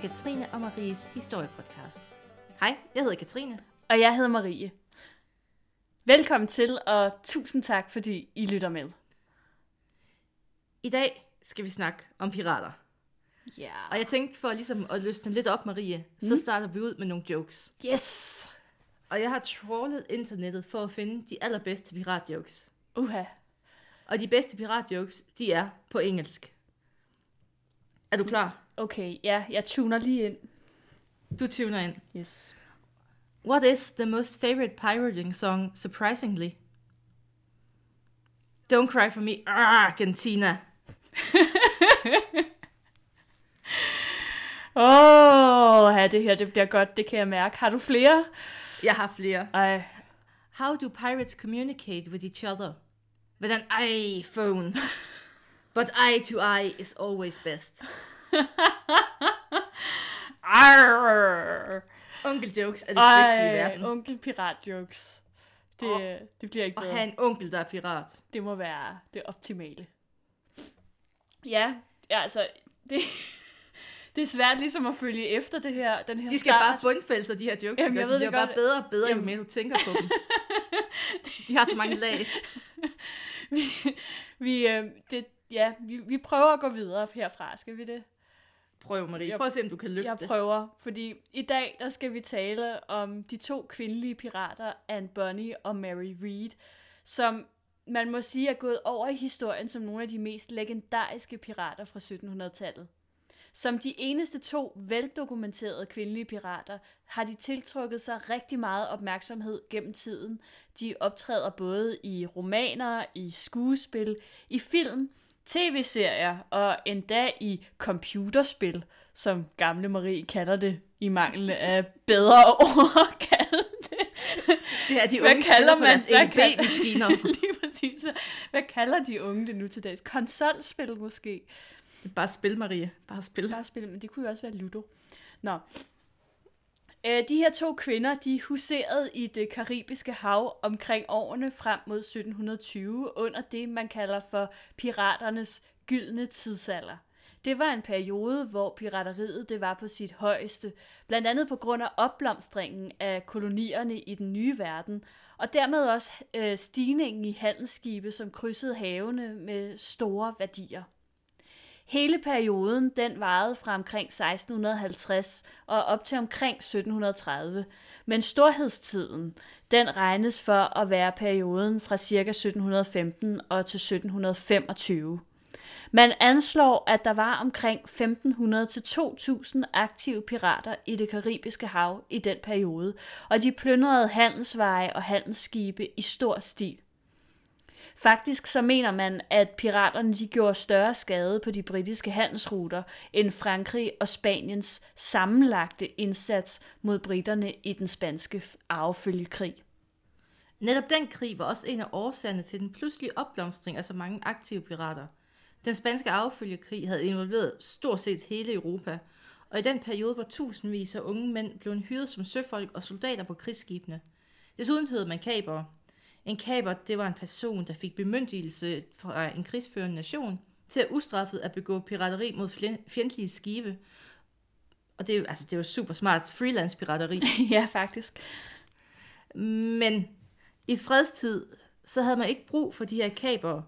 til Katrine og Maries historiepodcast. Hej, jeg hedder Katrine. Og jeg hedder Marie. Velkommen til, og tusind tak, fordi I lytter med. I dag skal vi snakke om pirater. Ja. Og jeg tænkte for ligesom at løsne lidt op, Marie, mm. så starter vi ud med nogle jokes. Yes! Og jeg har trawlet internettet for at finde de allerbedste piratjokes. Uha. Og de bedste piratjokes, de er på engelsk. Er du klar? Okay, ja, jeg tuner lige ind. Du tuner ind. Yes. What is the most favorite pirating song, surprisingly? Don't Cry For Me, Argentina. Åh, oh, ja, det her det bliver godt, det kan jeg mærke. Har du flere? Jeg har flere. Ej, How do pirates communicate with each other? With an iPhone. But eye to eye is always best. Arr. Onkel jokes er det bedste i Ej, verden. onkel pirat jokes. Det, Og- det bliver ikke Og bedre. have en onkel, der er pirat. Det må være det optimale. Ja, ja altså, det, det er svært ligesom at følge efter det her, den her De skal start. bare bundfælde sig, de her jokes. Jamen, jeg de ved det bliver bare bedre og bedre, jo Jamen. mere du tænker på dem. De har så mange lag. vi, vi, øh, det, ja, vi, vi prøver at gå videre herfra, skal vi det? Prøv, Marie. Jeg- Prøv at se, om du kan løfte Jeg prøver, fordi i dag der skal vi tale om de to kvindelige pirater, Anne Bonny og Mary Read, som man må sige er gået over i historien som nogle af de mest legendariske pirater fra 1700-tallet. Som de eneste to veldokumenterede kvindelige pirater har de tiltrukket sig rigtig meget opmærksomhed gennem tiden. De optræder både i romaner, i skuespil, i film, tv-serier og endda i computerspil, som gamle Marie kalder det i mangel af bedre ord at kalde det. Det er de Hvad unge kalder spiller på man- deres kalder- EDB-maskiner. Lige præcis. Hvad kalder de unge det nu til dags? Konsolspil måske? Bare spil, Marie. Bare spil. Bare spil, men det kunne jo også være Ludo. Nå. Øh, de her to kvinder, de huserede i det karibiske hav omkring årene frem mod 1720 under det, man kalder for piraternes gyldne tidsalder. Det var en periode, hvor pirateriet det var på sit højeste, blandt andet på grund af opblomstringen af kolonierne i den nye verden, og dermed også øh, stigningen i handelsskibe, som krydsede havene med store værdier. Hele perioden den varede fra omkring 1650 og op til omkring 1730, men storhedstiden den regnes for at være perioden fra ca. 1715 og til 1725. Man anslår, at der var omkring 1500 til 2000 aktive pirater i det karibiske hav i den periode, og de plyndrede handelsveje og handelsskibe i stor stil. Faktisk så mener man, at piraterne de gjorde større skade på de britiske handelsruter end Frankrig og Spaniens sammenlagte indsats mod britterne i den spanske arvefølgekrig. Netop den krig var også en af årsagerne til den pludselige opblomstring af så mange aktive pirater. Den spanske affølgekrig havde involveret stort set hele Europa, og i den periode var tusindvis af unge mænd blevet hyret som søfolk og soldater på krigsskibene. Desuden hyrede man kabere, en kaber, det var en person, der fik bemyndigelse fra en krigsførende nation til at ustraffet at begå pirateri mod fjendtlige skibe. Og det, altså, det er jo super smart freelance pirateri. ja, faktisk. Men i fredstid, så havde man ikke brug for de her kaber.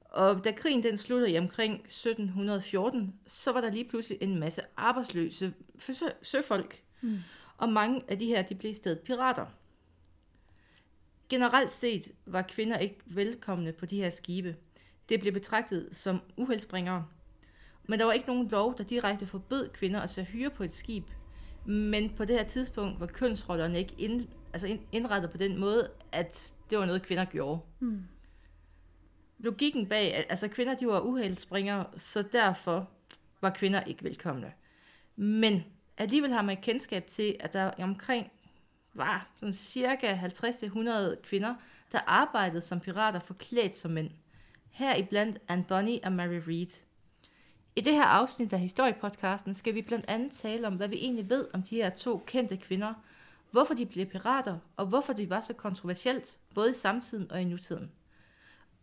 Og da krigen den sluttede i omkring 1714, så var der lige pludselig en masse arbejdsløse sø- søfolk. Mm. Og mange af de her, de blev i stedet pirater. Generelt set var kvinder ikke velkomne på de her skibe. Det blev betragtet som uheldsbringere. Men der var ikke nogen lov, der direkte forbød kvinder at tage hyre på et skib. Men på det her tidspunkt var kønsrollerne ikke ind, altså ind- indrettet på den måde, at det var noget, kvinder gjorde. Hmm. Logikken bag, at- altså kvinder de var uheldsspringere, så derfor var kvinder ikke velkomne. Men alligevel har man kendskab til, at der omkring var sådan cirka 50-100 kvinder, der arbejdede som pirater forklædt som mænd. Her i blandt Anne Bonny og Mary Read. I det her afsnit af historiepodcasten skal vi blandt andet tale om, hvad vi egentlig ved om de her to kendte kvinder, hvorfor de blev pirater, og hvorfor det var så kontroversielt, både i samtiden og i nutiden.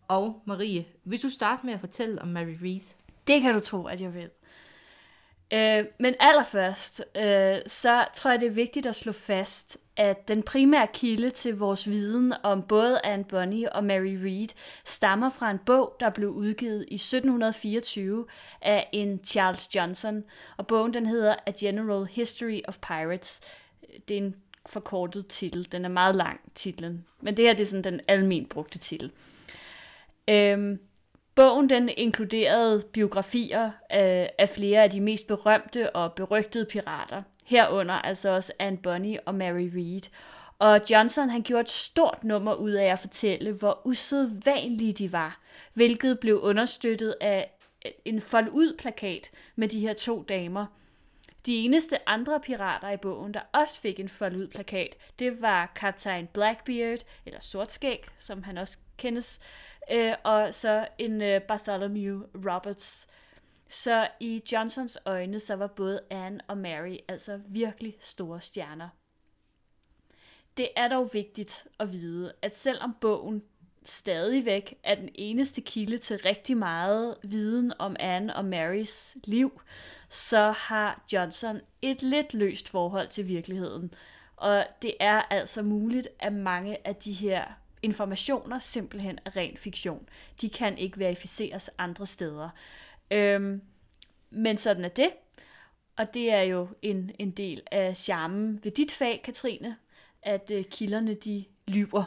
Og Marie, vil du starte med at fortælle om Mary Read? Det kan du tro, at jeg vil. Øh, men allerførst, øh, så tror jeg, det er vigtigt at slå fast, at den primære kilde til vores viden om både Anne Bonny og Mary Read stammer fra en bog, der blev udgivet i 1724 af en Charles Johnson, og bogen den hedder A General History of Pirates. Det er en forkortet titel. Den er meget lang, titlen. Men det her det er sådan den almen brugte titel. Øhm, bogen den inkluderede biografier af, af flere af de mest berømte og berygtede pirater. Herunder altså også Anne Bonny og Mary Read. Og Johnson han gjorde et stort nummer ud af at fortælle, hvor usædvanlige de var, hvilket blev understøttet af en fold ud plakat med de her to damer – de eneste andre pirater i bogen, der også fik en fold ud plakat, det var kaptajn Blackbeard, eller Sortskæg, som han også kendes, øh, og så en øh, Bartholomew Roberts. Så i Johnsons øjne, så var både Anne og Mary altså virkelig store stjerner. Det er dog vigtigt at vide, at selvom bogen stadigvæk er den eneste kilde til rigtig meget viden om Anne og Marys liv, så har Johnson et lidt løst forhold til virkeligheden. Og det er altså muligt, at mange af de her informationer simpelthen er ren fiktion. De kan ikke verificeres andre steder. Øhm, men sådan er det. Og det er jo en, en del af charmen ved dit fag, Katrine, at øh, kilderne de lyver.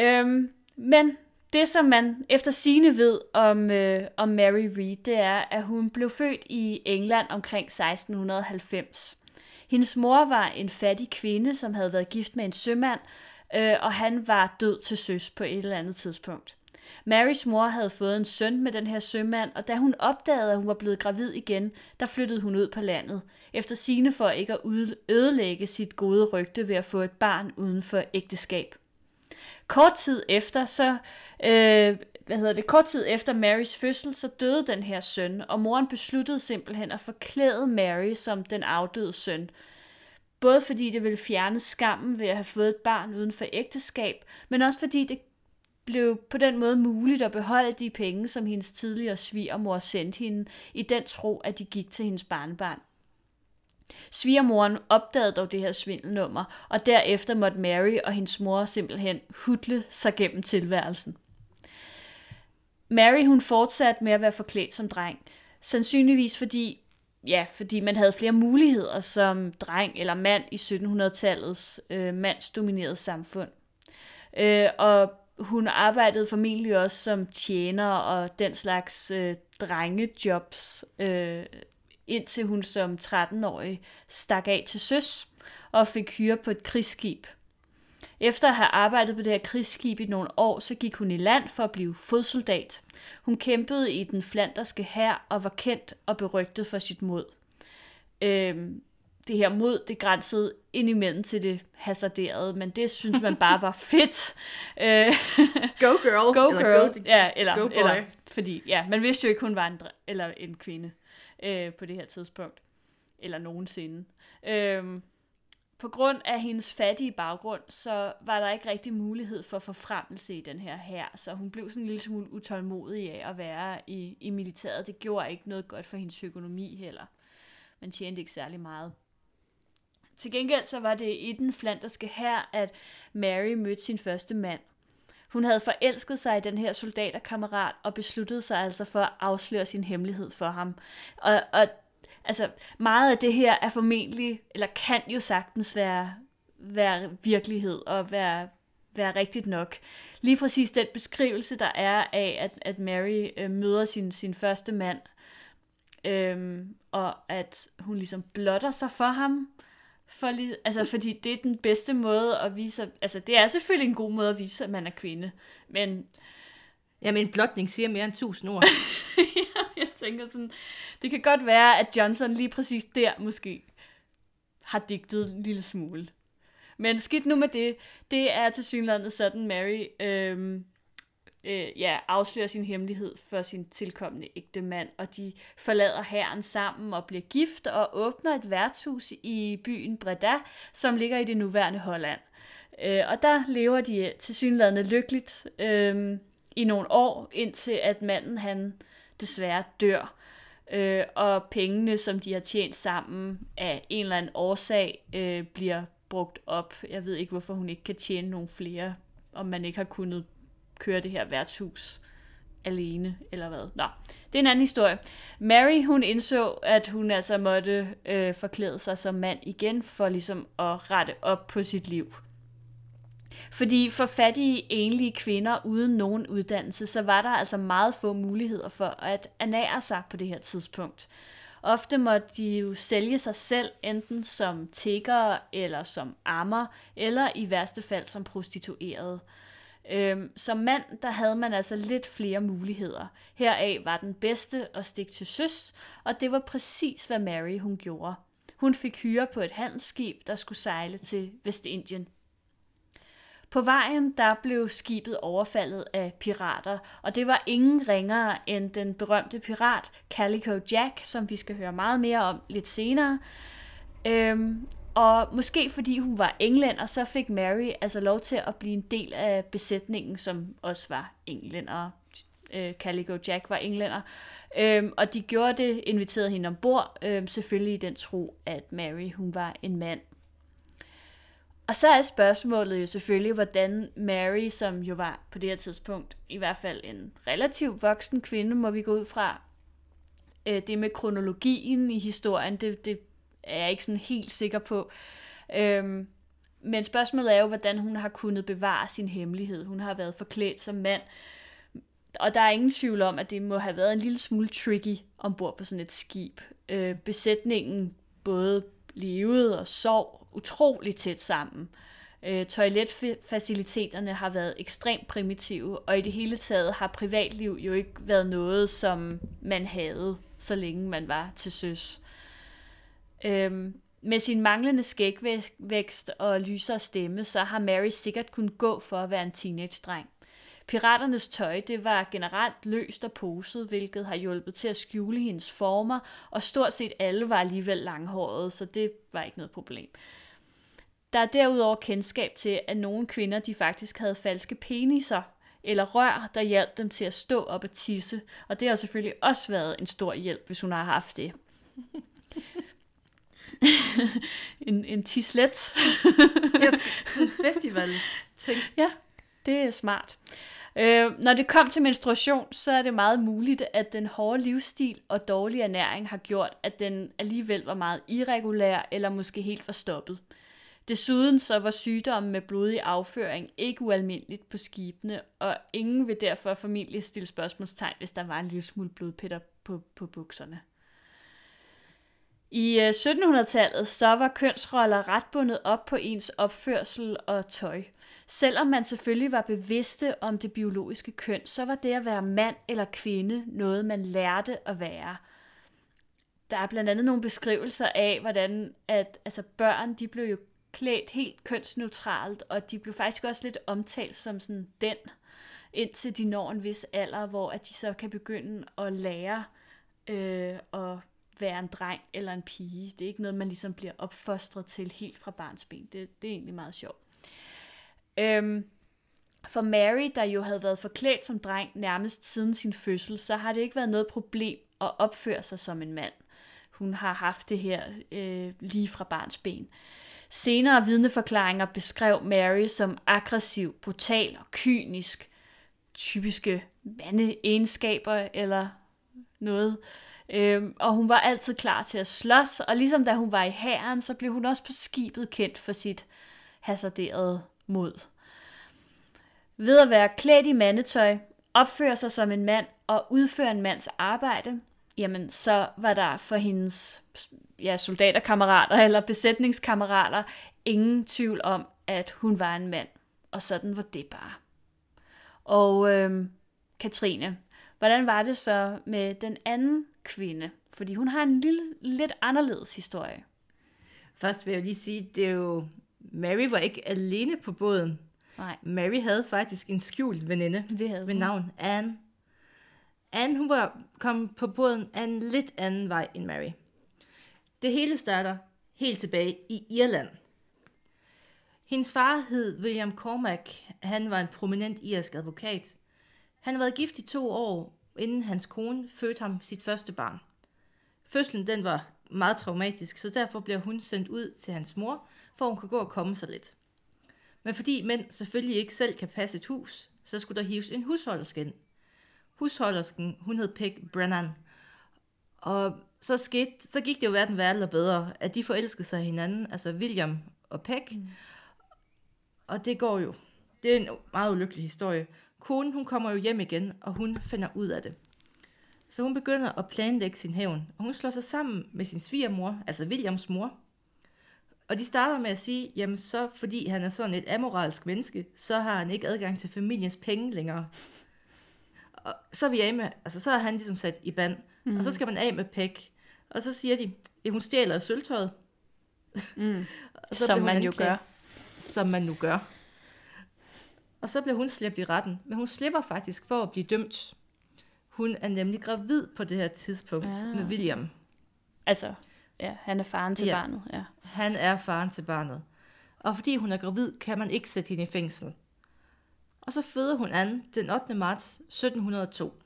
Øhm, men det, som man efter sine ved om, øh, om Mary Read, det er, at hun blev født i England omkring 1690. Hendes mor var en fattig kvinde, som havde været gift med en sømand, øh, og han var død til søs på et eller andet tidspunkt. Marys mor havde fået en søn med den her sømand, og da hun opdagede, at hun var blevet gravid igen, der flyttede hun ud på landet, efter sine for ikke at ødelægge sit gode rygte ved at få et barn uden for ægteskab. Kort tid efter, så, øh, hvad hedder det, kort tid efter Marys fødsel, så døde den her søn, og moren besluttede simpelthen at forklæde Mary som den afdøde søn. Både fordi det ville fjerne skammen ved at have fået et barn uden for ægteskab, men også fordi det blev på den måde muligt at beholde de penge, som hendes tidligere svigermor sendte hende, i den tro, at de gik til hendes barnebarn. Svigermoren opdagede dog det her svindelnummer, og derefter måtte Mary og hendes mor simpelthen hudle sig gennem tilværelsen. Mary hun fortsatte med at være forklædt som dreng, sandsynligvis fordi ja, fordi man havde flere muligheder som dreng eller mand i 1700-tallets øh, mandsdominerede samfund. Øh, og hun arbejdede formentlig også som tjener og den slags øh, drengejobs, øh, indtil hun som 13-årig stak af til søs og fik hyre på et krigsskib. Efter at have arbejdet på det her krigsskib i nogle år, så gik hun i land for at blive fodsoldat. Hun kæmpede i den flanderske hær og var kendt og berygtet for sit mod. Øhm, det her mod, det grænsede indimellem til det hasarderede, men det synes man bare var fedt. Øh, go girl. Go girl. Eller go, ja, eller, go boy. eller, fordi, ja, man vidste jo ikke, hun var en, eller en kvinde øh, på det her tidspunkt. Eller nogensinde. Øh, på grund af hendes fattige baggrund, så var der ikke rigtig mulighed for forfremmelse i den her her, så hun blev sådan en lille smule utålmodig af at være i, i militæret. Det gjorde ikke noget godt for hendes økonomi heller. Man tjente ikke særlig meget. Til gengæld så var det i den flanderske her, at Mary mødte sin første mand. Hun havde forelsket sig i den her soldaterkammerat og besluttede sig altså for at afsløre sin hemmelighed for ham. Og, og altså, meget af det her er formentlig, eller kan jo sagtens være, være virkelighed og være, være rigtigt nok. Lige præcis den beskrivelse, der er af, at, at Mary øh, møder sin, sin første mand, øhm, og at hun ligesom blotter sig for ham, for altså, fordi det er den bedste måde at vise, altså det er selvfølgelig en god måde at vise, at man er kvinde, men... Jamen en blotning siger mere end tusind ord. ja, tænker sådan, det kan godt være, at Johnson lige præcis der måske har digtet en lille smule. Men skidt nu med det, det er til synlandet sådan, Mary øhm, øh, ja, afslører sin hemmelighed for sin tilkommende ægte mand, og de forlader herren sammen og bliver gift og åbner et værtshus i byen Breda, som ligger i det nuværende Holland. Øh, og der lever de til synlandet lykkeligt øh, i nogle år, indtil at manden han desværre dør. øh, og pengene, som de har tjent sammen af en eller anden årsag, øh, bliver brugt op. Jeg ved ikke, hvorfor hun ikke kan tjene nogle flere, om man ikke har kunnet køre det her værtshus alene, eller hvad. Nå, det er en anden historie. Mary, hun indså, at hun altså måtte øh, forklæde sig som mand igen, for ligesom at rette op på sit liv. Fordi for fattige, enlige kvinder uden nogen uddannelse, så var der altså meget få muligheder for at ernære sig på det her tidspunkt. Ofte måtte de jo sælge sig selv, enten som tiggere eller som ammer, eller i værste fald som prostituerede. Øhm, som mand, der havde man altså lidt flere muligheder. Heraf var den bedste at stikke til søs, og det var præcis, hvad Mary hun gjorde. Hun fik hyre på et handelsskib, der skulle sejle til Vestindien. På vejen der blev skibet overfaldet af pirater, og det var ingen ringere end den berømte pirat Calico Jack, som vi skal høre meget mere om lidt senere. Øhm, og måske fordi hun var englænder, så fik Mary altså lov til at blive en del af besætningen, som også var englænder. Øh, Calico Jack var englænder. Øhm, og de gjorde det, inviterede hende ombord, øhm, selvfølgelig i den tro, at Mary hun var en mand. Og så er spørgsmålet jo selvfølgelig, hvordan Mary, som jo var på det her tidspunkt i hvert fald en relativt voksen kvinde, må vi gå ud fra, øh, det med kronologien i historien, det, det er jeg ikke sådan helt sikker på. Øhm, men spørgsmålet er jo, hvordan hun har kunnet bevare sin hemmelighed. Hun har været forklædt som mand, og der er ingen tvivl om, at det må have været en lille smule tricky ombord på sådan et skib. Øh, besætningen både levede og sov utrolig tæt sammen. Øh, toiletfaciliteterne har været ekstremt primitive, og i det hele taget har privatliv jo ikke været noget, som man havde, så længe man var til søs. Øhm, med sin manglende skægvækst og lysere stemme, så har Mary sikkert kunnet gå for at være en teenage-dreng. Piraternes tøj, det var generelt løst og poset, hvilket har hjulpet til at skjule hendes former, og stort set alle var alligevel langhårede, så det var ikke noget problem. Der er derudover kendskab til, at nogle kvinder de faktisk havde falske peniser eller rør, der hjalp dem til at stå op og tisse, og det har selvfølgelig også været en stor hjælp, hvis hun har haft det. en, en tislet. ja, sådan festival ting. Ja, det er smart. Øh, når det kom til menstruation, så er det meget muligt, at den hårde livsstil og dårlig ernæring har gjort, at den alligevel var meget irregulær eller måske helt forstoppet. Desuden så var sygdommen med blodig afføring ikke ualmindeligt på skibene, og ingen vil derfor formentlig stille spørgsmålstegn, hvis der var en lille smule blodpætter på, på bukserne. I øh, 1700-tallet så var kønsroller ret bundet op på ens opførsel og tøj. Selvom man selvfølgelig var bevidste om det biologiske køn, så var det at være mand eller kvinde noget, man lærte at være. Der er blandt andet nogle beskrivelser af, hvordan at, altså børn de blev jo klædt helt kønsneutralt, og de blev faktisk også lidt omtalt som sådan den, indtil de når en vis alder, hvor at de så kan begynde at lære øh, at være en dreng eller en pige. Det er ikke noget, man ligesom bliver opfostret til helt fra barns ben. Det, det er egentlig meget sjovt. Øhm, for Mary, der jo havde været forklædt som dreng nærmest siden sin fødsel, så har det ikke været noget problem at opføre sig som en mand. Hun har haft det her øh, lige fra barns ben. Senere vidneforklaringer beskrev Mary som aggressiv, brutal og kynisk. Typiske mandeegenskaber eller noget. Øhm, og hun var altid klar til at slås, og ligesom da hun var i hæren, så blev hun også på skibet kendt for sit hasarderede mod. Ved at være klædt i mandetøj, opføre sig som en mand og udføre en mands arbejde, jamen så var der for hendes ja, soldaterkammerater eller besætningskammerater ingen tvivl om, at hun var en mand. Og sådan var det bare. Og øhm, Katrine, hvordan var det så med den anden kvinde? Fordi hun har en lille, lidt anderledes historie. Først vil jeg lige sige, det er jo, Mary var ikke alene på båden. Nej. Mary havde faktisk en skjult veninde Det havde ved hun. navn Anne. Anne, hun var kom på båden af en lidt anden vej end Mary. Det hele starter helt tilbage i Irland. Hendes far hed William Cormack. Han var en prominent irsk advokat. Han havde været gift i to år, inden hans kone fødte ham sit første barn. fødslen den var meget traumatisk, så derfor bliver hun sendt ud til hans mor, for hun kan gå og komme sig lidt. Men fordi mænd selvfølgelig ikke selv kan passe et hus, så skulle der hives en husholderske ind. Husholdersken, hun hed Peg Brennan. Og så, skete, så gik det jo hverken værre eller bedre, at de forelskede sig hinanden, altså William og Peg. Mm. Og det går jo. Det er en meget ulykkelig historie. Konen, hun kommer jo hjem igen, og hun finder ud af det. Så hun begynder at planlægge sin hævn, og hun slår sig sammen med sin svigermor, altså Williams mor. Og de starter med at sige, jamen så fordi han er sådan et amoralsk menneske, så har han ikke adgang til familiens penge længere. Og så er vi af med, altså så er han ligesom sat i band, mm. og så skal man af med Pæk. Og så siger de, at hun stjæler sølvtøjet. Mm. og så som man jo gør. Som man nu gør. Og så bliver hun slæbt i retten, men hun slipper faktisk for at blive dømt. Hun er nemlig gravid på det her tidspunkt ah. med William. Altså, ja, han er faren til ja. barnet. Ja. Han er faren til barnet. Og fordi hun er gravid, kan man ikke sætte hende i fængsel. Og så føder hun an den 8. marts 1702.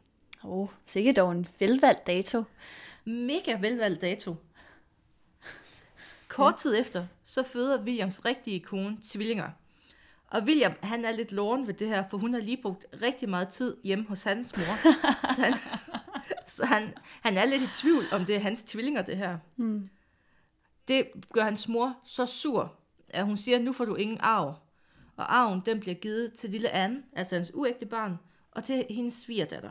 Åh, oh, sikkert dog en velvalgt dato. Mega velvalgt dato. Kort tid efter, så føder Williams rigtige kone tvillinger. Og William, han er lidt loren ved det her, for hun har lige brugt rigtig meget tid hjemme hos hans mor. så han, så han, han er lidt i tvivl, om det er hans tvillinger, det her. Mm. Det gør hans mor så sur, at hun siger, nu får du ingen arv. Og arven, den bliver givet til lille Anne, altså hans uægte barn, og til hendes svigerdatter.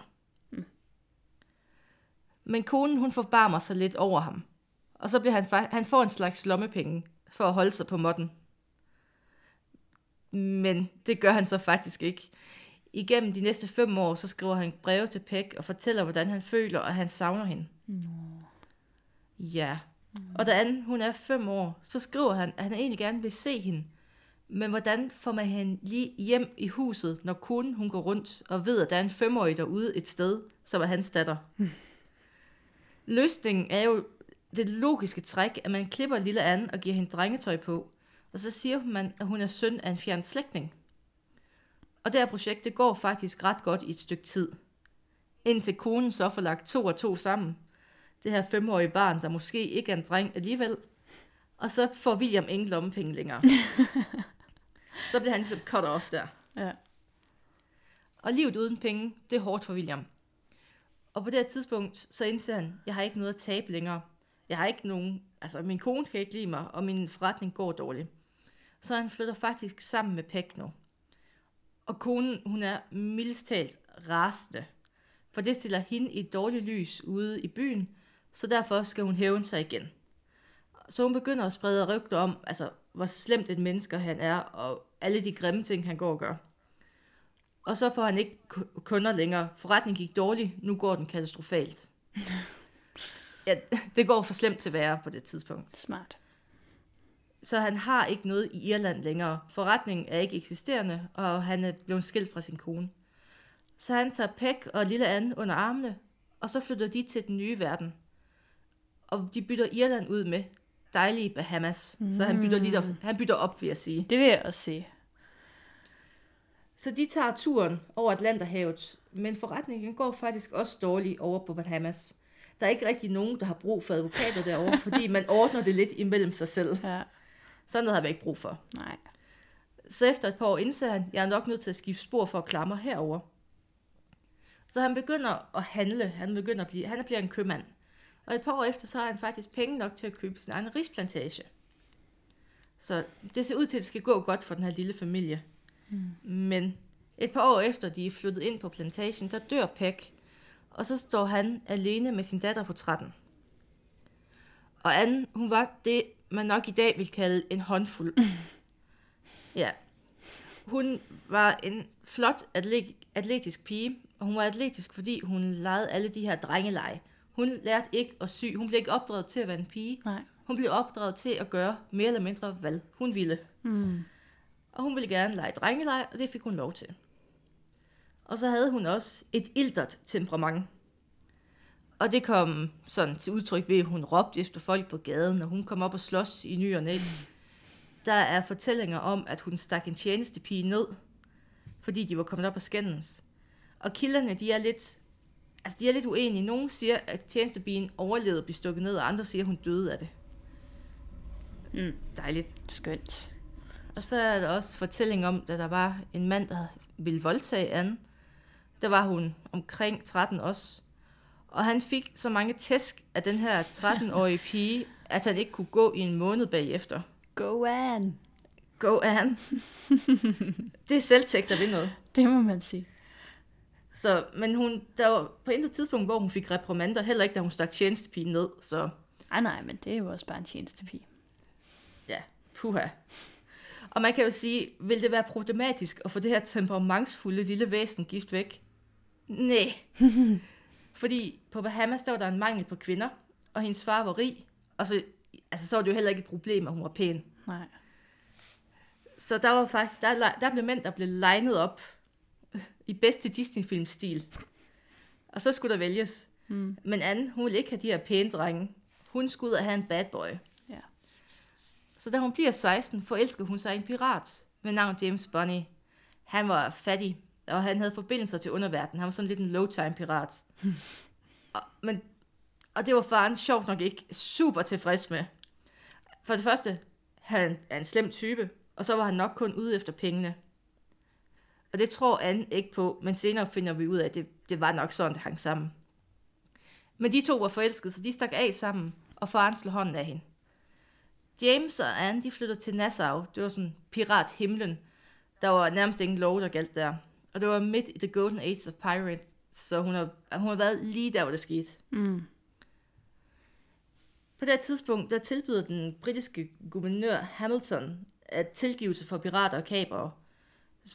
Men konen, hun forbarmer sig lidt over ham. Og så bliver han, han får en slags lommepenge for at holde sig på modden. Men det gør han så faktisk ikke. Igennem de næste fem år, så skriver han breve til Peg og fortæller, hvordan han føler, og han savner hende. Mm. Ja. Mm. Og da Anne, hun er fem år, så skriver han, at han egentlig gerne vil se hende. Men hvordan får man hende lige hjem i huset, når konen hun går rundt og ved, at der er en femårig derude et sted, som er hans datter? Mm. Løsningen er jo det logiske træk, at man klipper lille Anne og giver hende drengetøj på. Og så siger man, at hun er søn af en fjern slægtning. Og det her projekt, det går faktisk ret godt i et stykke tid. Indtil konen så får lagt to og to sammen. Det her femårige barn, der måske ikke er en dreng alligevel. Og så får William ingen lommepenge længere. så bliver han ligesom cut off der. Ja. Og livet uden penge, det er hårdt for William. Og på det her tidspunkt, så indser han, jeg har ikke noget at tabe længere. Jeg har ikke nogen, altså min kone kan ikke lide mig, og min forretning går dårligt. Så han flytter faktisk sammen med Pek nu. Og konen, hun er mildest talt rasende, for det stiller hende i et dårligt lys ude i byen, så derfor skal hun hævne sig igen. Så hun begynder at sprede rygter om, altså, hvor slemt et menneske han er, og alle de grimme ting, han går og gør. Og så får han ikke kunder længere. Forretningen gik dårligt, nu går den katastrofalt. Ja, det går for slemt til at være på det tidspunkt. Smart. Så han har ikke noget i Irland længere. Forretningen er ikke eksisterende, og han er blevet skilt fra sin kone. Så han tager Pek og lille Anne under armene, og så flytter de til den nye verden. Og de bytter Irland ud med dejlige Bahamas. Mm. Så han bytter, lidt op, han bytter op, vil jeg sige. Det vil jeg også sige. Så de tager turen over Atlanterhavet, men forretningen går faktisk også dårligt over på Bahamas. Der er ikke rigtig nogen, der har brug for advokater derovre, fordi man ordner det lidt imellem sig selv. Ja. Sådan noget har vi ikke brug for. Nej. Så efter et par år indser han, jeg er nok nødt til at skifte spor for at klamre herover. Så han begynder at handle. Han begynder at blive, han bliver en købmand. Og et par år efter, så har han faktisk penge nok til at købe sin egen risplantage. Så det ser ud til, at det skal gå godt for den her lille familie. Mm. Men et par år efter, de er flyttet ind på plantagen, der dør Peck. Og så står han alene med sin datter på 13. Og Anne, hun var det, man nok i dag vil kalde en håndfuld. ja. Hun var en flot atletisk pige, og hun var atletisk, fordi hun legede alle de her drengeleje. Hun lærte ikke at sy. Hun blev ikke opdraget til at være en pige. Nej. Hun blev opdraget til at gøre mere eller mindre, hvad hun ville. Mm. Og hun ville gerne lege drengeleje, og det fik hun lov til. Og så havde hun også et ildert temperament. Og det kom sådan til udtryk ved, at hun råbte efter folk på gaden, og hun kom op og slås i ny og næ. Der er fortællinger om, at hun stak en tjenestepige ned, fordi de var kommet op og skændes. Og kilderne, de er lidt, altså de er lidt uenige. Nogle siger, at tjenestebilen overlevede at blive stukket ned, og andre siger, at hun døde af det. Mm. Dejligt. Skønt. Og så er der også fortælling om, at der var en mand, der ville voldtage Anne. Der var hun omkring 13 også. Og han fik så mange tæsk af den her 13-årige pige, at han ikke kunne gå i en måned bagefter. Go on. Go Anne. det er selvtægt, der vil noget. Det må man sige. Så, men hun, der var på intet tidspunkt, hvor hun fik reprimander, heller ikke, da hun stak tjenestepigen ned. Så Ej, nej, men det er jo også bare en tjenestepige. ja, puha. Og man kan jo sige, vil det være problematisk at få det her temperamentsfulde lille væsen gift væk? Nej. Fordi på Bahamas, der var der en mangel på kvinder, og hendes far var rig, og så, altså, så var det jo heller ikke et problem, at hun var pæn. Nej. Så der var faktisk, der, der blev mænd, der blev legnet op i bedste Disney-filmstil. Og så skulle der vælges. Mm. Men Anne, hun ville ikke have de her pæne drenge. Hun skulle ud og have en bad boy. Så da hun bliver 16, forelsker hun sig en pirat med navn James Bunny. Han var fattig, og han havde forbindelser til underverdenen. Han var sådan lidt en low-time pirat. og, men, og det var faren sjovt nok ikke super tilfreds med. For det første, han er en slem type, og så var han nok kun ude efter pengene. Og det tror Anne ikke på, men senere finder vi ud af, at det, det var nok sådan, det hang sammen. Men de to var forelskede, så de stak af sammen, og faren slog hånden af hende. James og Anne, de flyttede til Nassau. Det var sådan pirathimlen. Der var nærmest ingen lov, der galt der. Og det var midt i the golden age of pirates, så hun har, hun har været lige der, hvor det skete. Mm. På det tidspunkt, der tilbyder den britiske guvernør Hamilton at tilgivelse for pirater og kapere.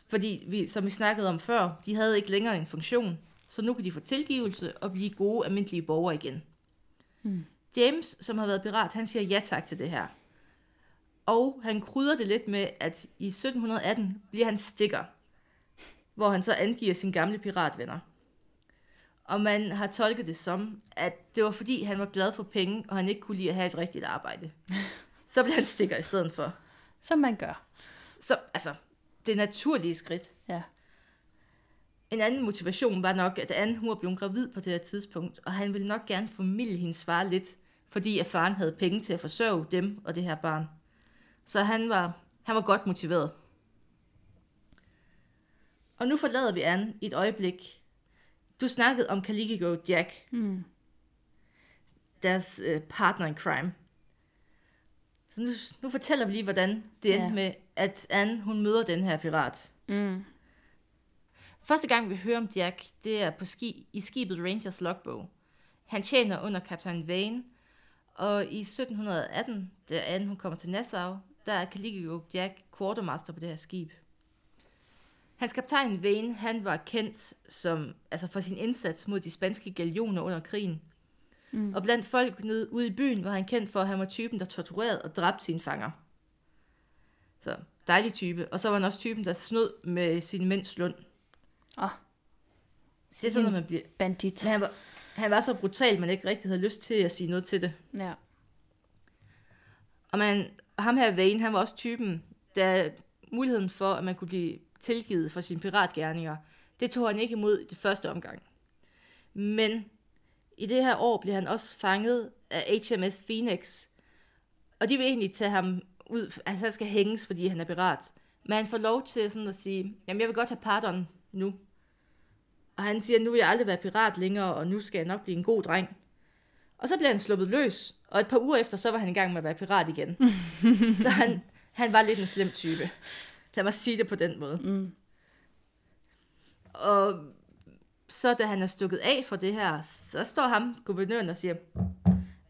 Fordi, vi, som vi snakkede om før, de havde ikke længere en funktion, så nu kan de få tilgivelse og blive gode, almindelige borgere igen. Mm. James, som har været pirat, han siger ja tak til det her. Og han krydder det lidt med, at i 1718 bliver han stikker, hvor han så angiver sine gamle piratvenner. Og man har tolket det som, at det var fordi, han var glad for penge, og han ikke kunne lide at have et rigtigt arbejde. Så blev han stikker i stedet for. Som man gør. Så, altså, det naturlige skridt. Ja. En anden motivation var nok, at Anne hun var blevet gravid på det her tidspunkt, og han ville nok gerne formidle hendes far lidt, fordi at faren havde penge til at forsørge dem og det her barn. Så han var, han var godt motiveret. Og nu forlader vi Anne i et øjeblik. Du snakkede om Caligio Jack, Mm. deres øh, partner in crime. Så nu, nu fortæller vi lige, hvordan det endte Ja. med, at Anne hun møder den her pirat. Mm. Første gang vi hører om Jack, det er på ski, i skibet Rangers logbog. Han tjener under kaptajn Vane, og i 1718, da Anne hun kommer til Nassau, der er Caligio Jack quartermaster på det her skib. Hans kaptajn Vane, han var kendt som, altså for sin indsats mod de spanske galioner under krigen. Mm. Og blandt folk nede ude i byen var han kendt for, at han var typen, der torturerede og dræbte sine fanger. Så dejlig type. Og så var han også typen, der snød med sin mænds løn. Åh. Det er sådan, når man bliver... Bandit. Men han var, han var så brutal, man ikke rigtig havde lyst til at sige noget til det. Ja. Og man, ham her Vane, han var også typen, der muligheden for, at man kunne blive tilgivet for sine piratgerninger, det tog han ikke imod i det første omgang. Men i det her år blev han også fanget af HMS Phoenix, og de vil egentlig tage ham ud, altså han skal hænges, fordi han er pirat. Men han får lov til sådan at sige, jamen jeg vil godt have pardon nu. Og han siger, nu vil jeg aldrig være pirat længere, og nu skal jeg nok blive en god dreng. Og så bliver han sluppet løs, og et par uger efter, så var han i gang med at være pirat igen. så han, han var lidt en slem type. Lad mig sige det på den måde. Mm. Og så da han er stukket af for det her, så står ham, guvernøren, og siger,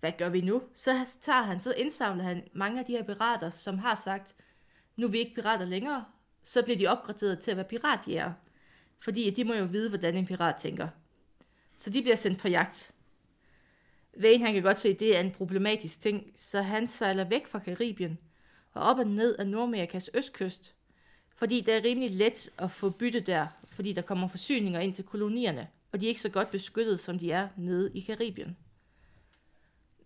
hvad gør vi nu? Så tager han, så indsamler han mange af de her pirater, som har sagt, nu er vi ikke pirater længere, så bliver de opgraderet til at være piratjæger. Fordi de må jo vide, hvordan en pirat tænker. Så de bliver sendt på jagt. Vane, han kan godt se, at det er en problematisk ting, så han sejler væk fra Karibien og op og ned af Nordamerikas østkyst, fordi det er rimelig let at få bytte der, fordi der kommer forsyninger ind til kolonierne, og de er ikke så godt beskyttet, som de er nede i Karibien.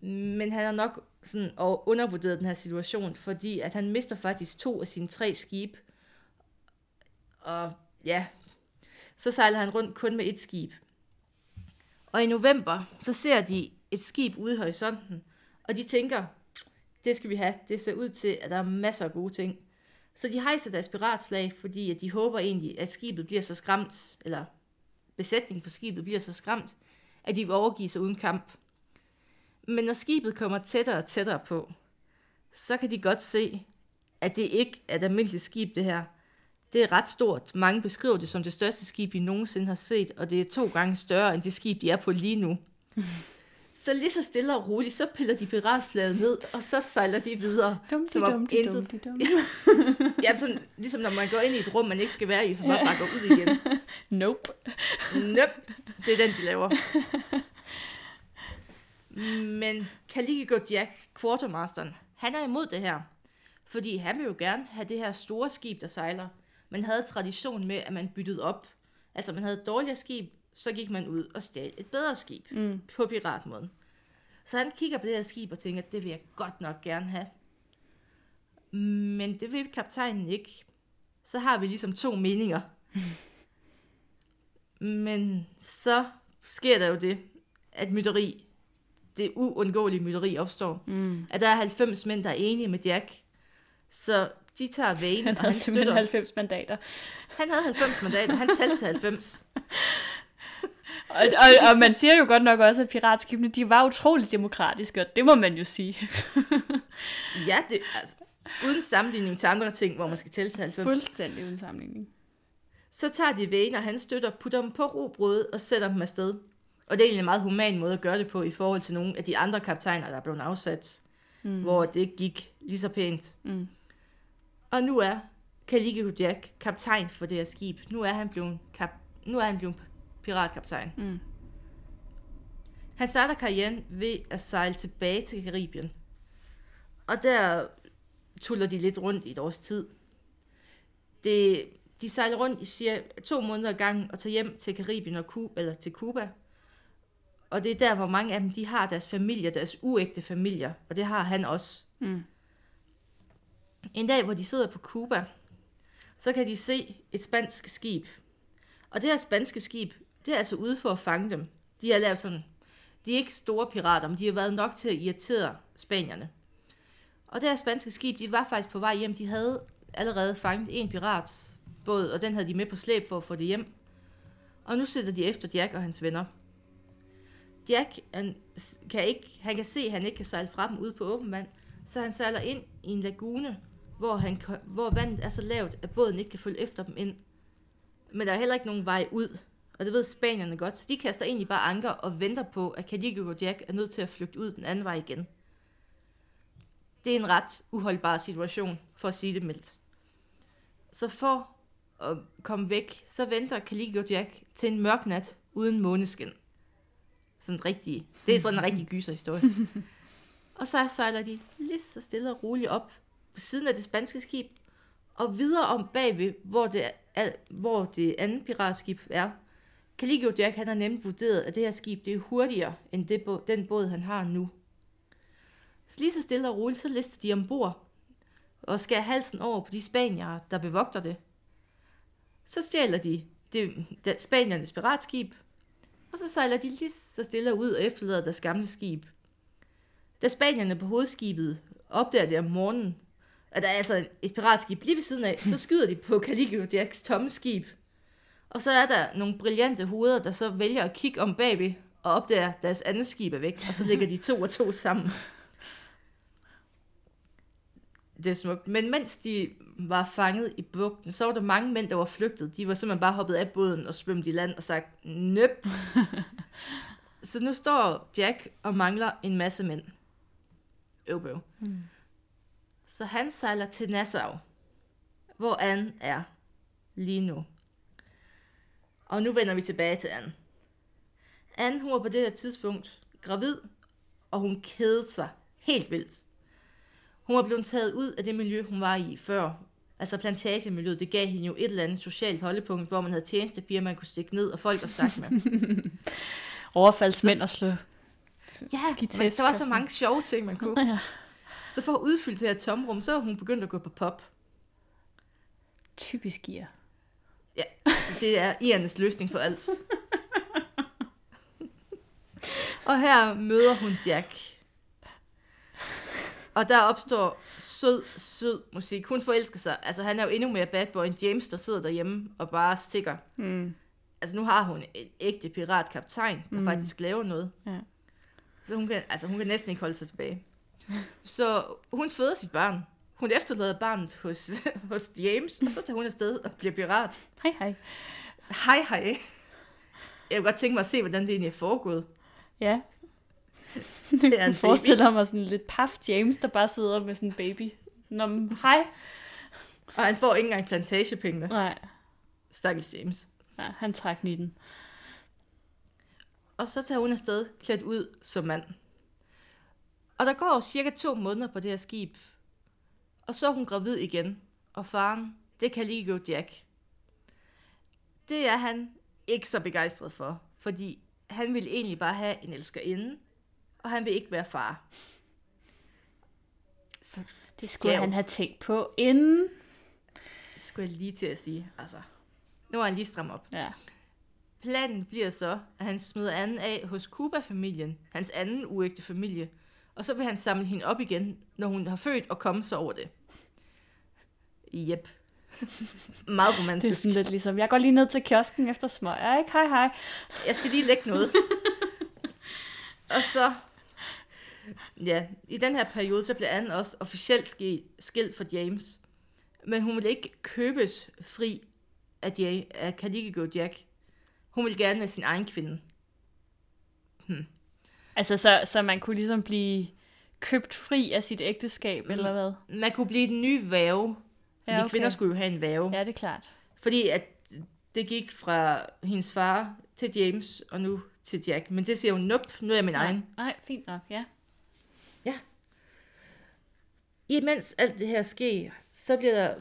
Men han har nok sådan undervurderet den her situation, fordi at han mister faktisk to af sine tre skibe. Og ja, så sejler han rundt kun med et skib. Og i november, så ser de et skib ude i horisonten, og de tænker, det skal vi have. Det ser ud til, at der er masser af gode ting. Så de hejser deres piratflag, fordi at de håber egentlig, at skibet bliver så skræmt, eller besætningen på skibet bliver så skræmt, at de vil overgive sig uden kamp. Men når skibet kommer tættere og tættere på, så kan de godt se, at det ikke er et almindeligt skib, det her. Det er ret stort. Mange beskriver det som det største skib, de nogensinde har set, og det er to gange større end det skib, de er på lige nu. Så lige så stille og roligt, så piller de piratflaget ned, og så sejler de videre. Dum, som om dum, intet- dum, dum. Ja, sådan, ligesom når man går ind i et rum, man ikke skal være i, så bare, bare går ud igen. Nope. Nøp, det er den, de laver. Men Caligula Jack, quartermasteren, han er imod det her. Fordi han vil jo gerne have det her store skib, der sejler. Man havde tradition med, at man byttede op. Altså, man havde et dårligere skib, så gik man ud og stjal et bedre skib Mm. på piratmåden. Så han kigger på det her skib og tænker, det vil jeg godt nok gerne have. Men det vil kaptajnen ikke. Så har vi ligesom to meninger. Men så sker der jo det, at mytteri, det uundgåelige mytteri opstår. Mm. At der er 90 mænd, der er enige med Jack. Så de tager vægen, Han og han støtter. 90 mandater. Han havde 90 mandater, han talte til 90. Og, og, og man siger jo godt nok også, at piratskibene, de var utroligt demokratiske, og det må man jo sige. Ja, det, altså, uden sammenligning til andre ting, hvor man skal tælle til 90. Fuldstændig uden sammenligning. Så tager de vægen, og han støtter, putter dem på robrødet og sætter dem afsted. Og det er egentlig en meget human måde at gøre det på i forhold til nogle af de andre kaptajner, der er blevet afsat, mm. hvor det gik lige så pænt. Mm. Og nu er Caligula Jack kaptajn for det her skib. Nu er han blevet, kap, nu er han blevet piratkaptajn. Mm. Han starter karrieren ved at sejle tilbage til Karibien. Og der tuller de lidt rundt i et års tid. Det, de sejler rundt i cirka to måneder ad gangen og tager hjem til Karibien og Cuba, eller til Cuba. Og det er der, hvor mange af dem de har deres familier, deres uægte familier. Og det har han også. Mm. En dag, hvor de sidder på Cuba, så kan de se et spansk skib. Og det her spanske skib, det er altså ude for at fange dem. De har lavet sådan, de er ikke store pirater, men de har været nok til at irritere spanierne. Og det her spanske skib, de var faktisk på vej hjem. De havde allerede fanget en piratsbåd, og den havde de med på slæb for at få det hjem. Og nu sidder de efter Jack og hans venner. Jack han kan, ikke, han kan se, at han ikke kan sejle fra dem ud på åben vand, så han sejler ind i en lagune, hvor, han, hvor vandet er så lavt, at båden ikke kan følge efter dem ind. Men der er heller ikke nogen vej ud, og det ved spanierne godt, så de kaster egentlig bare anker og venter på, at Caligula Jack er nødt til at flygte ud den anden vej igen. Det er en ret uholdbar situation, for at sige det mildt. Så for at komme væk, så venter Caligula Jack til en mørk nat uden måneskin. Sådan en rigtig, det er sådan en rigtig gyserhistorie. og så sejler de lige så stille og roligt op på siden af det spanske skib, og videre om bagved, hvor det, er, hvor det andet piratskib er. Caligula Jack han har nemt vurderet, at det her skib det er hurtigere end det, den båd, han har nu. Så lige så stille og roligt, så lister de ombord og skærer halsen over på de spaniere, der bevogter det. Så stjæler de det, det spaniernes piratskib, og så sejler de lige så stille ud og efterlader deres gamle skib. Da spanierne på hovedskibet opdager det om morgenen, at der er altså et piratskib lige ved siden af, så skyder de på Caligula Jacks tomme skib. Og så er der nogle brillante hoveder, der så vælger at kigge om bagved og opdager, at deres andet skib er væk, og så lægger de to og to sammen. Det er smukt. Men mens de var fanget i bugten, så var der mange mænd, der var flygtet. De var simpelthen bare hoppet af båden og svømmet i land og sagt, nøp. så nu står Jack og mangler en masse mænd. Øvbøv. Mm. Så han sejler til Nassau, hvor Anne er lige nu. Og nu vender vi tilbage til Anne. Anne, hun var på det her tidspunkt gravid, og hun kedede sig helt vildt. Hun var blevet taget ud af det miljø, hun var i før. Altså plantagemiljøet, det gav hende jo et eller andet socialt holdepunkt, hvor man havde tjenestepiger, man kunne stikke ned og folk at snakke med. Overfaldsmænd og slå. Ja, men der var så mange sjove ting, man kunne. Ja. Så for at udfylde det her tomrum, så er hun begyndt at gå på pop. Typisk gear. Ja, altså det er Irnes løsning på alt. Og her møder hun Jack. Og der opstår sød, sød musik. Hun forelsker sig. Altså, han er jo endnu mere bad boy end James, der sidder derhjemme og bare stikker. Mm. Altså, nu har hun en ægte piratkaptajn, der mm. faktisk laver noget. Ja. Så hun kan, altså, hun kan næsten ikke holde sig tilbage. Så hun føder sit barn. Hun efterlader barnet hos, hos James, og så tager hun afsted og bliver pirat. Hej, hej. Hej, hej. Jeg kunne godt tænke mig at se, hvordan det egentlig er foregået. Ja, Det er en forestiller mig sådan lidt paf James, der bare sidder med sådan en baby. Nå, hej. Og han får ikke engang plantagepenge. Nej, Stakkels James. ja, han trak nitten. Og så tager hun afsted klædt ud som mand. Og der går cirka to måneder på det her skib. Og så er hun gravid igen. Og faren, det kan lige gå Jack. Det er han ikke så begejstret for. Fordi han vil egentlig bare have en elskerinde. Og han vil ikke være far. Så Det skulle Skæv. han have tænkt på inden. det skulle jeg lige til at sige. Altså, nu er han lige stram op. Ja. Planen bliver så, at han smider anden af hos Cuba-familien, hans anden uægte familie, og så vil han samle hende op igen, når hun har født og komme sig over det. Jep. Meget Det er romantisk. sådan lidt ligesom, jeg går lige ned til kiosken efter smøger, ikke? Hej, hej. Jeg skal lige lægge noget. og så, ja, i den her periode, så bliver Anne også officielt ski- skilt for James. Men hun vil ikke købes fri af, ja- af Caligula Jack. Hun vil gerne være sin egen kvinde. Altså, så, så man kunne ligesom blive købt fri af sit ægteskab, mm. eller hvad? Man kunne blive den nye værve. Fordi Ja, ja, okay. kvinder skulle jo have en værve. Ja. Ja, det er klart. Fordi at det gik fra hendes far til James, og nu til Jack. Men det siger hun, nope, nu er jeg min Nej, egen. nej, fint nok, ja. Imens alt det her sker, så bliver der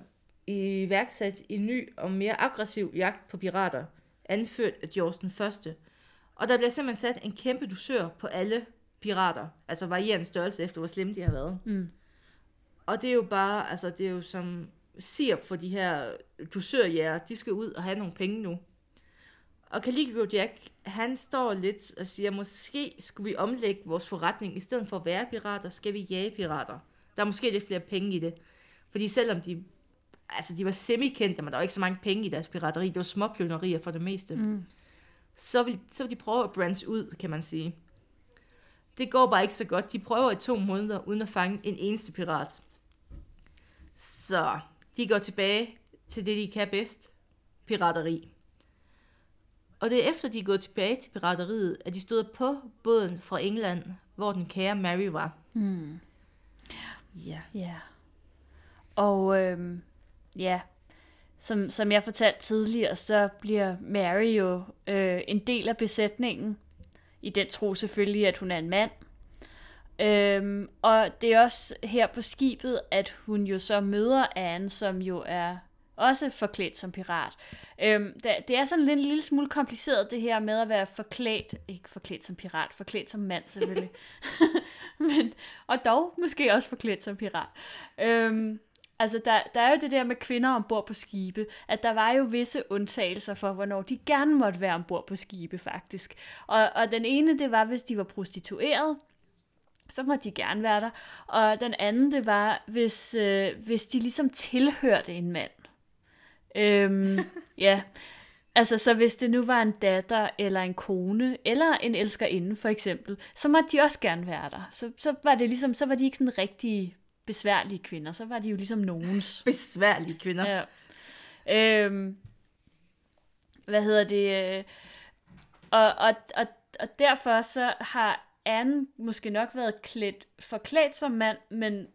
iværksat en ny og mere aggressiv jagt på pirater, anført af George den første. Og der bliver simpelthen sat en kæmpe dusør på alle pirater, altså varierende størrelse efter, hvor slemme de har været. Mm. Og det er jo bare, altså det er jo som sirup for de her dusørjæger, de skal ud og have nogle penge nu. Og Caligula Jack, han står lidt og siger, måske skulle vi omlægge vores forretning, i stedet for at være pirater, skal vi jage pirater. Der er måske lidt flere penge i det. Fordi selvom de, altså de var semi-kendte, men der var ikke så mange penge i deres pirateri, det var småplønerier for det meste, Mm. Så vil, så vil de prøve at branche ud, kan man sige. Det går bare ikke så godt. De prøver i to måneder, uden at fange en eneste pirat. Så de går tilbage til det, de kan bedst. Pirateri. Og det er efter, de er gået tilbage til pirateriet, at de stod på båden fra England, hvor den kære Mary var. Mm. Ja. Ja. Og øhm, ja, som, som jeg fortalte tidligere, så bliver Mary jo øh, en del af besætningen. I den tro selvfølgelig, at hun er en mand. Øhm, og det er også her på skibet, at hun jo så møder Anne, som jo er også forklædt som pirat. Øhm, det, det er sådan lidt, en lille smule kompliceret, det her med at være forklædt, ikke forklædt som pirat, forklædt som mand selvfølgelig. Men, og dog måske også forklædt som pirat. Øhm, altså, der, der er jo det der med kvinder ombord på skibe, at der var jo visse undtagelser for, hvornår de gerne måtte være ombord på skibe, faktisk. Og, og den ene, det var, hvis de var prostitueret, så må de gerne være der. Og den anden, det var, hvis, øh, hvis de ligesom tilhørte en mand. Øhm, ja, altså så hvis det nu var en datter, eller en kone, eller en elskerinde for eksempel, så måtte de også gerne være der. Så, så var det ligesom, så var de ikke sådan rigtig besværlige kvinder, så var de jo ligesom nogens. Besværlige kvinder. Ja. Øhm, hvad hedder det? øh, Og, og, og, og derfor så har Anne måske nok været klædt, forklædt som mand, men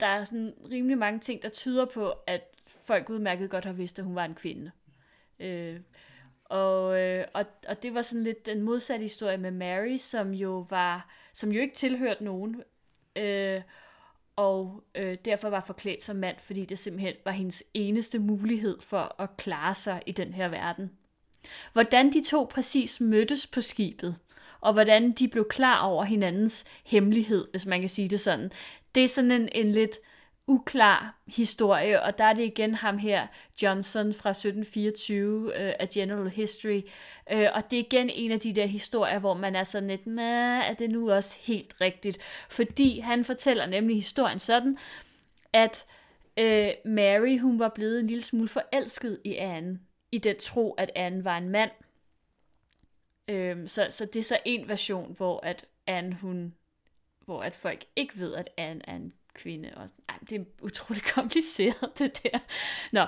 der er sådan rimelig mange ting, der tyder på, at folk udmærket godt har vidst, at hun var en kvinde. Øh, og, øh, og, og det var sådan lidt den modsatte historie med Mary, som jo var, som jo ikke tilhørte nogen, øh, og øh, derfor var forklædt som mand, fordi det simpelthen var hendes eneste mulighed for at klare sig i den her verden. Hvordan de to præcis mødtes på skibet, og hvordan de blev klar over hinandens hemmelighed, hvis man kan sige det sådan, det er sådan en, en lidt uklar historie, og der er det igen ham her, Johnson fra 1724 uh, øh, A General History, uh, og det er igen en af de der historier, hvor man er sådan lidt, er det nu også helt rigtigt? Fordi han fortæller nemlig historien sådan, at uh, Mary, hun var blevet en lille smule forelsket i Anne, i den tro, at Anne var en mand. Uh, så, så det er så en version, hvor at Anne, hun hvor at folk ikke ved, at Anne er en kvinde. Og, ej, det er utroligt kompliceret, det der. Nå,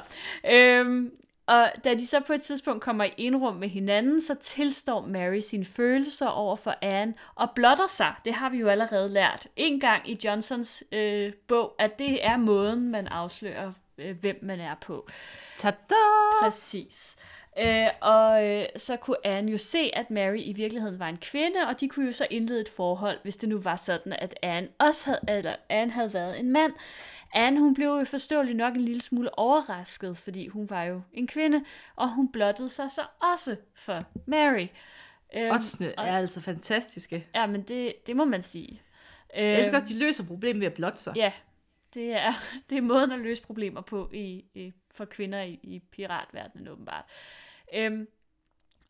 øhm, og da de så på et tidspunkt kommer i indrum med hinanden, så tilstår Mary sine følelser over for Anne og blotter sig. Det har vi jo allerede lært en gang i Johnsons øh, bog, at det er måden, man afslører, øh, hvem man er på. Tada! Præcis. Øh, og øh, så kunne Anne jo se, at Mary i virkeligheden var en kvinde, og de kunne jo så indlede et forhold, hvis det nu var sådan, at Anne, også havde, eller Anne havde været en mand. Anne, hun blev jo forståeligt nok en lille smule overrasket, fordi hun var jo en kvinde, og hun blottede sig så også for Mary. Øhm, Oddsene er altså fantastiske. Ja, men det, det må man sige. Jeg elsker også, de løser problemet ved at blotte sig. Ja, det er, det er måden at løse problemer på i, i, for kvinder i, i piratverdenen åbenbart. Øhm,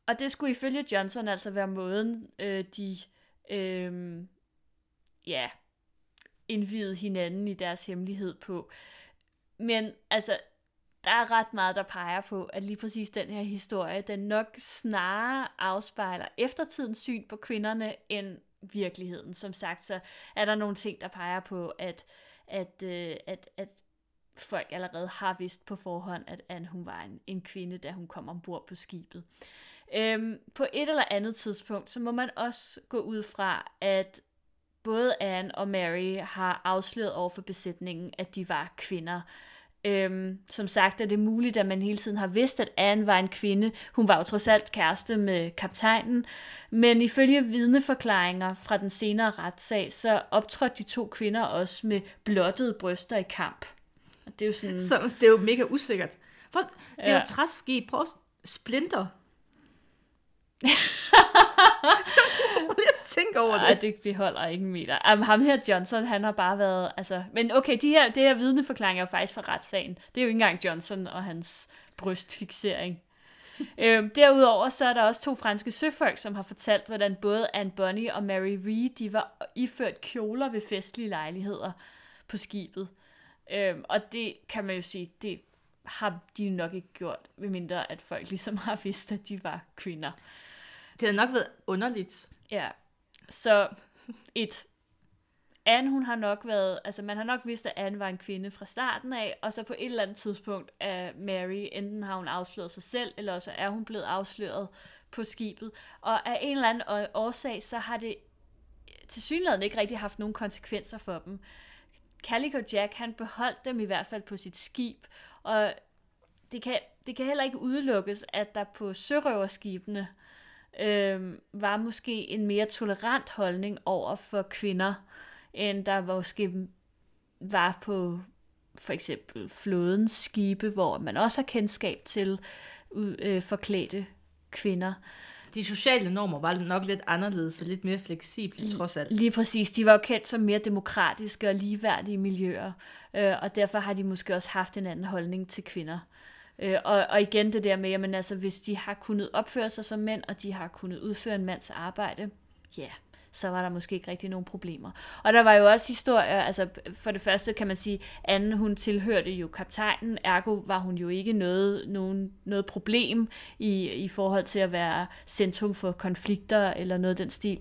og det skulle ifølge Johnson altså være måden, øh, de øh, ja, indvidede hinanden i deres hemmelighed på. Men altså, der er ret meget, der peger på, at lige præcis den her historie, den nok snarere afspejler eftertidens syn på kvinderne end virkeligheden. Som sagt, så er der nogle ting, der peger på, at, at, øh, at, at folk allerede har vidst på forhånd, at Anne hun var en, en kvinde, da hun kom ombord på skibet. Øhm, på et eller andet tidspunkt, så må man også gå ud fra, at både Anne og Mary har afsløret over for besætningen, at de var kvinder. Øhm, som sagt er det muligt, at man hele tiden har vidst, at Anne var en kvinde. Hun var jo trods alt kæreste med kaptajnen. Men ifølge vidneforklaringer fra den senere retssag, så optrådte de to kvinder også med blottede bryster i kamp. Det er jo sådan... Så det er jo mega usikkert. For, det er ja. jo træski. Prøv splinter. jeg tænker over det. Ej, det, det holder ikke en meter. Um, ham her Johnson, han har bare været... Altså, men okay, de her, det her vidneforklaring er jo faktisk fra retssagen. Det er jo ikke engang Johnson og hans brystfixering. øhm, derudover så er der også to franske søfolk, som har fortalt, hvordan både Anne Bonny og Mary Reed, de var iført kjoler ved festlige lejligheder på skibet. Øhm, og det kan man jo sige, det har de nok ikke gjort, medmindre at folk ligesom har vidst, at de var kvinder. Det har nok været underligt. Ja, så et, Anne, hun har nok været, altså man har nok vidst, at Anne var en kvinde fra starten af, og så på et eller andet tidspunkt er Mary, enten har hun afsløret sig selv, eller så er hun blevet afsløret på skibet. Og af en eller anden årsag, så har det til synligheden ikke rigtig haft nogen konsekvenser for dem. Calico Jack, han beholdt dem i hvert fald på sit skib, og det kan, det kan heller ikke udelukkes, at der på sørøverskibene øh, var måske en mere tolerant holdning over for kvinder, end der måske var på for eksempel flådens skibe, hvor man også har kendskab til øh, forklædte kvinder de sociale normer var nok lidt anderledes og lidt mere fleksible, trods alt. Lige præcis. De var jo kendt som mere demokratiske og ligeværdige miljøer, øh, og derfor har de måske også haft en anden holdning til kvinder. Øh, og, og igen det der med, at altså, hvis de har kunnet opføre sig som mænd, og de har kunnet udføre en mands arbejde, ja, yeah, så var der måske ikke rigtig nogen problemer. Og der var jo også historier, altså for det første kan man sige, Anne hun tilhørte jo kaptajnen, ergo var hun jo ikke noget, nogen, noget problem i, i forhold til at være centrum for konflikter eller noget af den stil.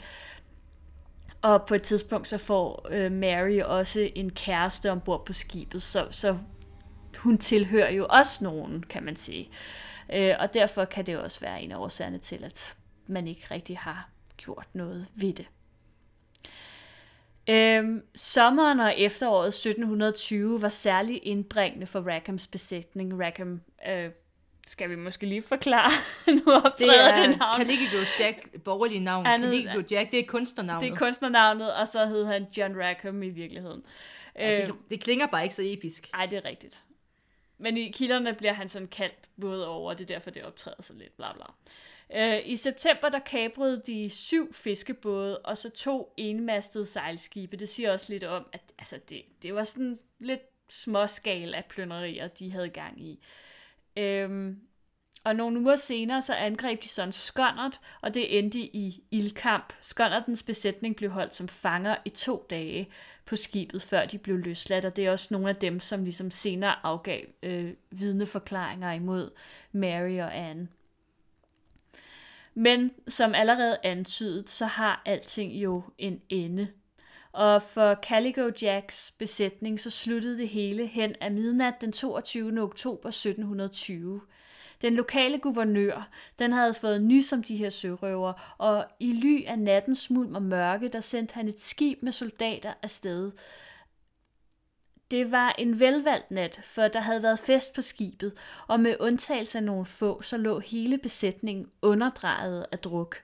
Og på et tidspunkt så får øh, Mary også en kæreste ombord på skibet, så, så hun tilhører jo også nogen, kan man sige. Øh, og derfor kan det også være en af årsagerne til, at man ikke rigtig har gjort noget ved det. Øhm, sommeren og efteråret 1720 var særlig indbringende for Rackhams besætning. Rackham øh, skal vi måske lige forklare. nu optræder det er det navn. Caligula Jack, borgerlige navn. Caligula Jack, det er kunstnernavnet. Det er kunstnernavnet, og så hed han John Rackham i virkeligheden. Ja, det, øhm, det klinger bare ikke så episk. Nej, det er rigtigt. Men i kilderne bliver han sådan kaldt både over, det er derfor, det optræder så lidt, bla bla. Øh, I september der kabrede de syv fiskebåde og så to enmastede sejlskibe. Det siger også lidt om, at altså, det, det var sådan lidt småskal af plynderier, de havde gang i. Øhm, og nogle uger senere så angreb de sådan Skåndert, og det endte i ildkamp. Skåndertens besætning blev holdt som fanger i to dage på skibet, før de blev løsladt, og det er også nogle af dem, som ligesom senere afgav øh, vidneforklaringer imod Mary og Anne. Men som allerede antydet, så har alting jo en ende. Og for Calico Jacks besætning, så sluttede det hele hen af midnat den 22. oktober 1720. Den lokale guvernør, den havde fået nys om de her sørøver, og i ly af nattens mulm og mørke, der sendte han et skib med soldater afsted. Det var en velvalgt nat, for der havde været fest på skibet, og med undtagelse af nogle få, så lå hele besætningen underdrejet af druk.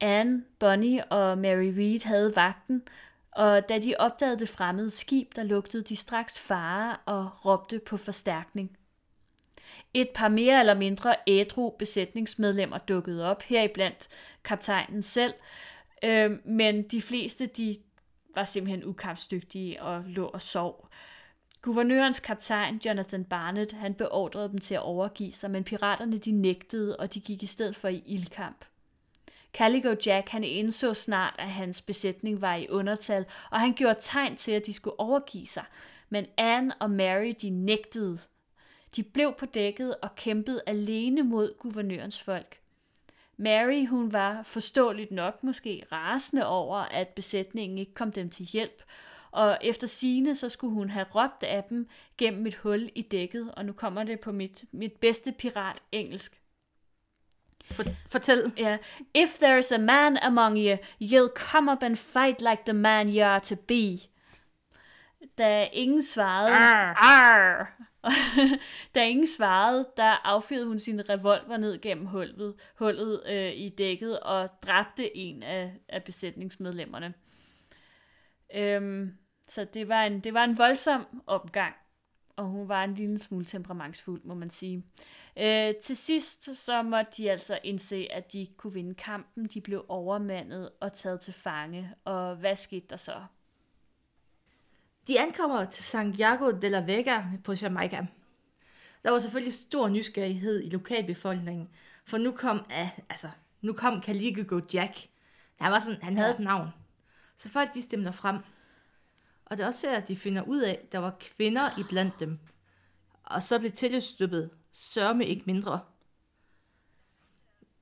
Anne, Bonnie og Mary Reed havde vagten, og da de opdagede det fremmede skib, der lugtede de straks fare og råbte på forstærkning. Et par mere eller mindre ædru besætningsmedlemmer dukkede op, heriblandt kaptajnen selv, øh, men de fleste de var simpelthen ukampsdygtige og lå og sov. Guvernørens kaptajn, Jonathan Barnett, han beordrede dem til at overgive sig, men piraterne de nægtede, og de gik i stedet for i ildkamp. Calico Jack han indså snart, at hans besætning var i undertal, og han gjorde tegn til, at de skulle overgive sig. Men Anne og Mary de nægtede. De blev på dækket og kæmpede alene mod guvernørens folk. Mary, hun var forståeligt nok måske rasende over, at besætningen ikke kom dem til hjælp, og efter sine så skulle hun have råbt af dem gennem et hul i dækket, og nu kommer det på mit, mit bedste pirat engelsk. For, fortæl. Ja. If there's a man among you, you'll come up and fight like the man you are to be. Da ingen svarede, Arr. Arr! da ingen svarede, der affyrede hun sin revolver ned gennem hullet, hullet øh, i dækket og dræbte en af, af besætningsmedlemmerne. Øhm, så det var, en, det var en voldsom opgang, og hun var en lille smule temperamentsfuld, må man sige. Øh, til sidst så måtte de altså indse, at de kunne vinde kampen. De blev overmandet og taget til fange. Og hvad skete der så? De ankommer til Santiago de la Vega på Jamaica. Der var selvfølgelig stor nysgerrighed i lokalbefolkningen, for nu kom, altså, nu kom Caligo Jack. Han, var sådan, han havde Ja. et navn. Så folk de stemmer frem. Og det er også her, at de finder ud af, at der var kvinder i blandt dem. Og så blev tilløbsstøbet sørme ikke mindre.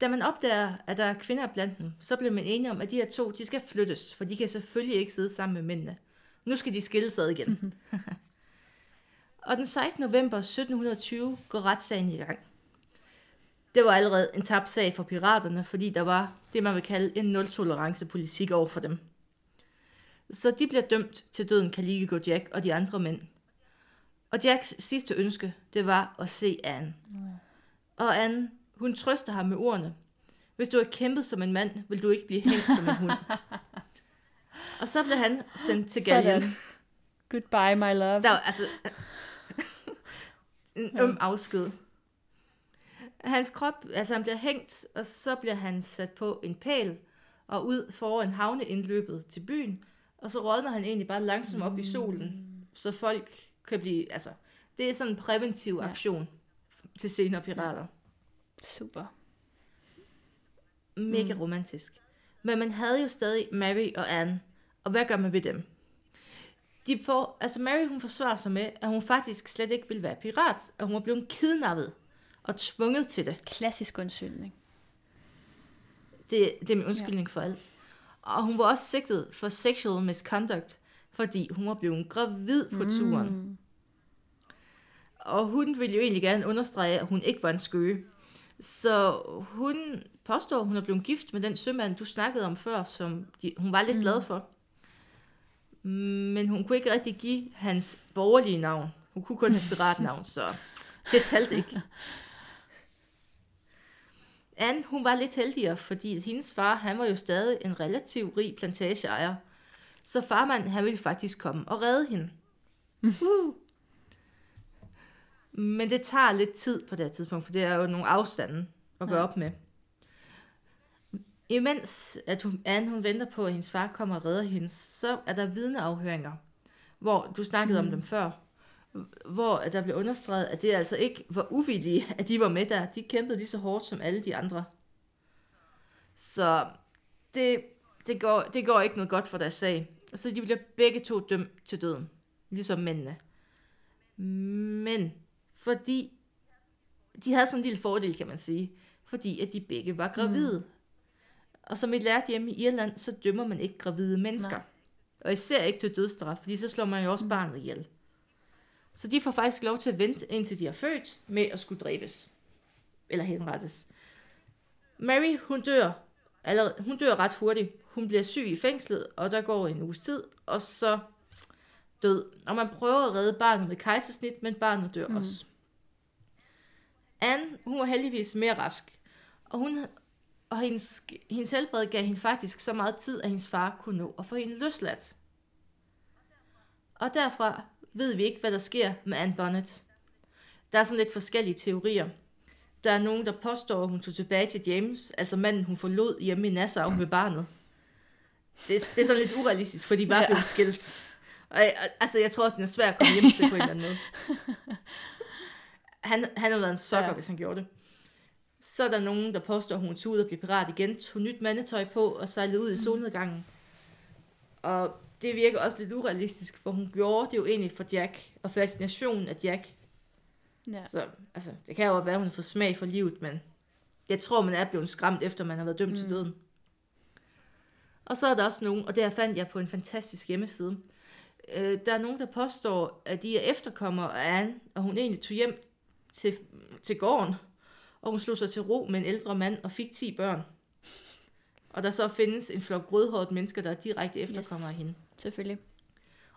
Da man opdager, at der er kvinder blandt dem, så bliver man enige om, at de her to, de skal flyttes, for de kan selvfølgelig ikke sidde sammen med mændene. Nu skal de skilles ad igen. og den 16. november 1720 går retssagen i gang. Det var allerede en tabt sag for piraterne, fordi der var det, man vil kalde en nul-tolerance politik over for dem. Så de bliver dømt til døden Caligo Jack og de andre mænd. Og Jacks sidste ønske, det var at se Anne. Og Anne, hun trøster ham med ordene. Hvis du har kæmpet som en mand, vil du ikke blive hængt som en hund. og så blev han sendt til Gallien. Goodbye, my love. Der var altså en øm afsked. Hans krop, altså han bliver hængt, og så bliver han sat på en pæl og ud foran havneindløbet til byen, og så rådner han egentlig bare langsomt op i solen, så folk kan blive, altså, det er sådan en præventiv Ja. aktion til senere pirater. Super. Mega romantisk. Men man havde jo stadig Mary og Anne, og hvad gør man ved dem? De får, altså Mary hun forsvarer sig med, at hun faktisk slet ikke ville være pirat, og hun var blevet kidnappet og tvunget til det. Klassisk undskyldning. Det, det er min undskyldning ja. for alt. Og hun var også sigtet for sexual misconduct, fordi hun var blevet gravid på turen. Mm. Og hun ville jo egentlig gerne understrege, at hun ikke var en skøge. Så hun påstår, at hun er blevet gift med den sømand, du snakkede om før, som de, hun var lidt mm. glad for. Men hun kunne ikke rigtig give hans borgerlige navn. Hun kunne kun hans piratnavn, så det talte ikke. Anne, hun var lidt heldigere, fordi hendes far, han var jo stadig en relativt rig plantageejer. Så farmand, han ville faktisk komme og redde hende. Uh. Men det tager lidt tid på det tidspunkt, for det er jo nogle afstande at gøre Ja. op med. Imens at hun, Anne hun venter på, at hendes far kommer og redder hende, så er der vidneafhøringer, hvor du snakkede mm. om dem før. hvor at der blev understreget, at det altså ikke var uvillige, at de var med der. De kæmpede lige så hårdt som alle de andre. Så det, det, går, det går ikke noget godt for deres sag. Så de bliver begge to dømt til døden, ligesom mændene. Men fordi de havde sådan en lille fordel, kan man sige, fordi at de begge var gravide. Mm. Og som vi lærte hjemme i Irland, så dømmer man ikke gravide mennesker. Nej. Og især ikke til dødsstraf, fordi så slår man jo også mm. barnet ihjel. Så de får faktisk lov til at vente, indtil de er født, med at skulle dræbes. Eller henrettes. Mary, hun dør, eller, hun dør ret hurtigt. Hun bliver syg i fængslet, og der går en uges tid, og så død. Og man prøver at redde barnet med kejsersnit, men barnet dør mm. også. Anne, hun var heldigvis mere rask, og, hun, og hendes, hendes helbred gav hende faktisk så meget tid, at hendes far kunne nå at få hende løsladt. Og derfra ved vi ikke, hvad der sker med Anne Bonnet. Der er sådan lidt forskellige teorier. Der er nogen, der påstår, at hun tog tilbage til James, altså manden, hun forlod hjemme i Nassau med barnet. Det, det er sådan lidt urealistisk, for de var ja. blevet skilt. Og, altså, jeg tror også, den er svær at komme hjem til på en eller anden måde. Han, han havde været en sokker, ja. hvis han gjorde det. Så er der nogen, der påstår, at hun tog ud og blev pirat igen, tog nyt mandetøj på og sejlede ud i mm. solnedgangen. Og det virker også lidt urealistisk, for hun gjorde det jo egentlig for Jack, og fascinationen af Jack. Ja. Så altså, det kan jo være, at hun har fået smag for livet, men jeg tror, man er blevet skræmt, efter man har været dømt mm. til døden. Og så er der også nogen, og det her fandt jeg på en fantastisk hjemmeside. Øh, der er nogen, der påstår, at de er efterkommere af Anne, og hun egentlig tog hjem til, til gården, og hun slog sig til ro med en ældre mand og fik 10 børn. Og der så findes en flok rødhårede mennesker, der er direkte efterkommere yes, af hende. selvfølgelig.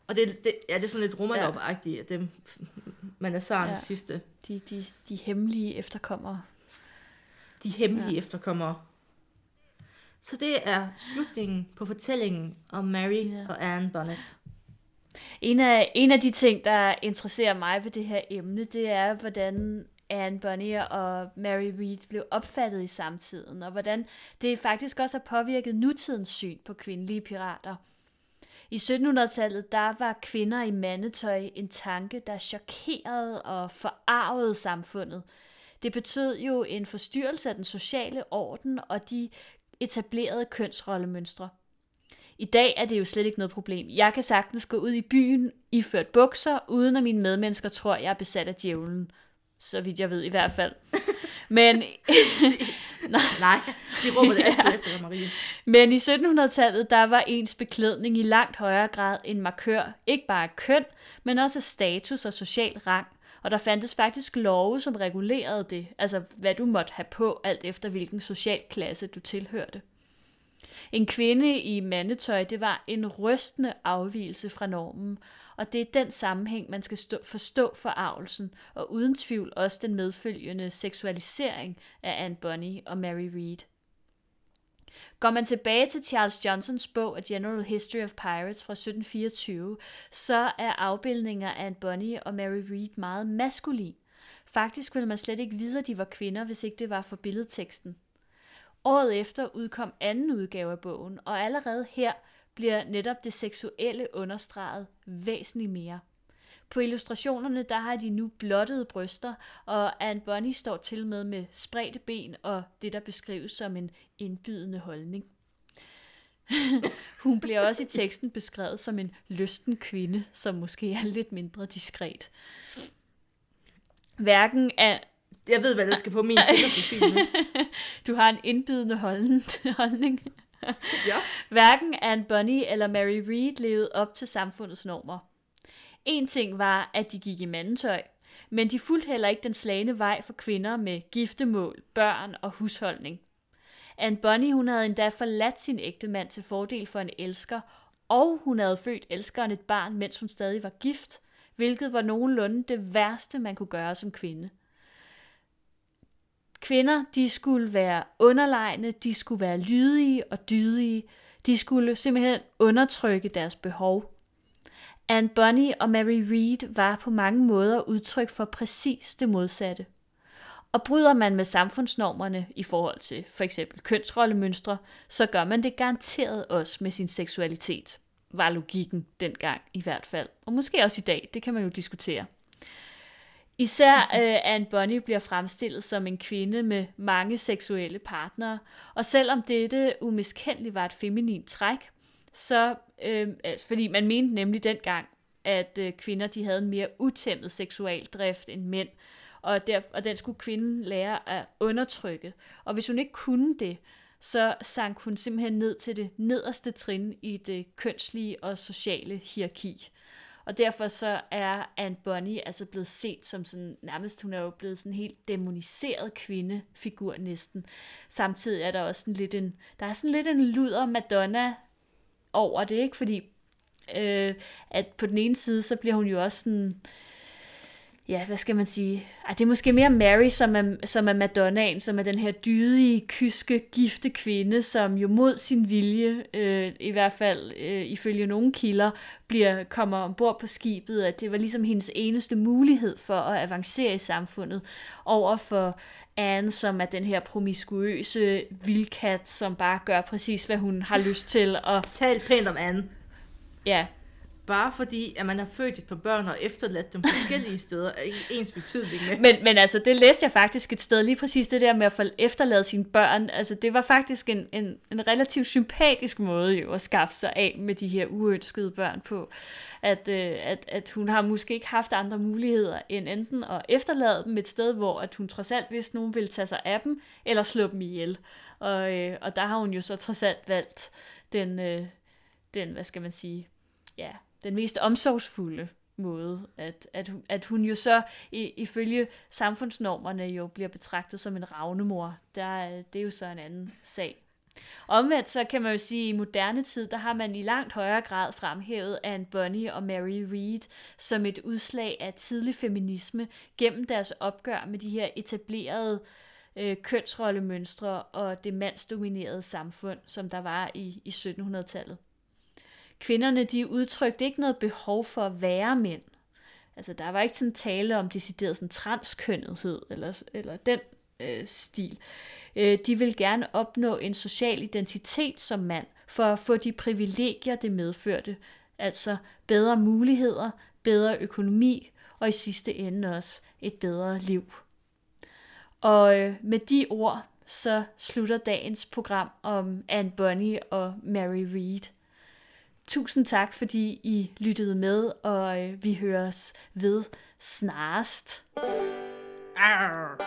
Og det, det, ja, det er sådan lidt romanop-agtigt, at dem, man er Sarens ja. sidste. De, de, de hemmelige efterkommere. De hemmelige ja. efterkommere. Så det er slutningen på fortællingen om Mary ja. og Anne Bonnet. En af, en af de ting, der interesserer mig ved det her emne, det er, hvordan Anne Bonny og Mary Read blev opfattet i samtiden, og hvordan det faktisk også har påvirket nutidens syn på kvindelige pirater. I 1700-tallet der var kvinder i mandetøj en tanke, der chokerede og forarvede samfundet. Det betød jo en forstyrrelse af den sociale orden og de etablerede kønsrollemønstre. I dag er det jo slet ikke noget problem. Jeg kan sagtens gå ud i byen iført bukser, uden at mine medmennesker tror, jeg er besat af djævlen. Så vidt jeg ved i hvert fald. Men... nej. nej, de råber det altid ja. efter Marie. Men i 1700-tallet, der var ens beklædning i langt højere grad en markør, ikke bare af køn, men også af status og social rang. Og der fandtes faktisk love, som regulerede det, altså hvad du måtte have på, alt efter hvilken social klasse du tilhørte. En kvinde i mandetøj, det var en rystende afvielse fra normen, og det er den sammenhæng, man skal stå, forstå forarvelsen, og uden tvivl også den medfølgende seksualisering af Anne Bonny og Mary Read. Går man tilbage til Charles Johnsons bog A General History of Pirates fra 1724, så er afbildninger af Anne Bonny og Mary Read meget maskulin. Faktisk ville man slet ikke vide, at de var kvinder, hvis ikke det var for billedteksten. Året efter udkom anden udgave af bogen, og allerede her bliver netop det seksuelle understreget væsentligt mere. På illustrationerne der har de nu blottede bryster, og Anne Bonny står til med med spredte ben og det, der beskrives som en indbydende holdning. Hun bliver også i teksten beskrevet som en lysten kvinde, som måske er lidt mindre diskret. Hverken jeg ved, hvad der skal på min Tinder-profil Du har en indbydende holdning. ja. Hverken Anne Bonny eller Mary Read levede op til samfundets normer. En ting var, at de gik i mandetøj, men de fulgte heller ikke den slagende vej for kvinder med giftemål, børn og husholdning. Anne Bonny hun havde endda forladt sin ægte mand til fordel for en elsker, og hun havde født elskeren et barn, mens hun stadig var gift, hvilket var nogenlunde det værste, man kunne gøre som kvinde – Kvinder, de skulle være underlegne, de skulle være lydige og dydige. De skulle simpelthen undertrykke deres behov. Anne Bonny og Mary Read var på mange måder udtryk for præcis det modsatte. Og bryder man med samfundsnormerne i forhold til for eksempel kønsrollemønstre, så gør man det garanteret også med sin seksualitet. Var logikken dengang i hvert fald. Og måske også i dag, det kan man jo diskutere. Især øh, Anne Bonny bliver fremstillet som en kvinde med mange seksuelle partnere, og selvom dette umiskendeligt var et feminint træk, så, øh, altså, fordi man mente nemlig dengang, at øh, kvinder de havde en mere utæmmet seksualdrift end mænd, og, der, og den skulle kvinden lære at undertrykke. Og hvis hun ikke kunne det, så sank hun simpelthen ned til det nederste trin i det kønslige og sociale hierarki. Og derfor så er Anne Bonny altså blevet set som sådan, nærmest hun er jo blevet sådan en helt demoniseret kvindefigur næsten. Samtidig er der også sådan lidt en, der er sådan lidt en luder Madonna over det, ikke? Fordi øh, at på den ene side, så bliver hun jo også sådan, ja, hvad skal man sige? Ej, det er måske mere Mary, som er, som er Madonnaen, som er den her dydige, kyske, gifte kvinde, som jo mod sin vilje, øh, i hvert fald øh, ifølge nogle kilder, bliver, kommer ombord på skibet, at det var ligesom hendes eneste mulighed for at avancere i samfundet over for Anne, som er den her promiskuøse vildkat, som bare gør præcis, hvad hun har lyst til. Og, Tal pænt om Anne. ja, Bare fordi, at man har født et par børn og efterladt dem forskellige steder, er ikke ens betydning med. Men, men altså, det læste jeg faktisk et sted, lige præcis det der med at få efterlade sine børn. Altså, det var faktisk en, en, en relativt sympatisk måde jo at skaffe sig af med de her uønskede børn på. At, øh, at, at hun har måske ikke haft andre muligheder end enten at efterlade dem et sted, hvor at hun trods alt vidste, nogen ville tage sig af dem, eller slå dem ihjel. Og, øh, og der har hun jo så trods alt valgt den, øh, den hvad skal man sige, ja, den mest omsorgsfulde måde, at, at, at hun jo så i, ifølge samfundsnormerne jo bliver betragtet som en ravnemor. Der, det er jo så en anden sag. Omvendt så kan man jo sige, at i moderne tid, der har man i langt højere grad fremhævet Anne Bonny og Mary Read som et udslag af tidlig feminisme gennem deres opgør med de her etablerede øh, kønsrollemønstre og det mandsdominerede samfund, som der var i, i 1700-tallet. Kvinderne, de udtrykte ikke noget behov for at være mænd. Altså, der var ikke sådan tale om decideret sådan transkønnethed eller, eller den øh, stil. Øh, de vil gerne opnå en social identitet som mand, for at få de privilegier, det medførte. Altså bedre muligheder, bedre økonomi, og i sidste ende også et bedre liv. Og øh, med de ord, så slutter dagens program om Anne Bonny og Mary Read. Tusind tak, fordi I lyttede med, og øh, vi høres ved snarest. Arr.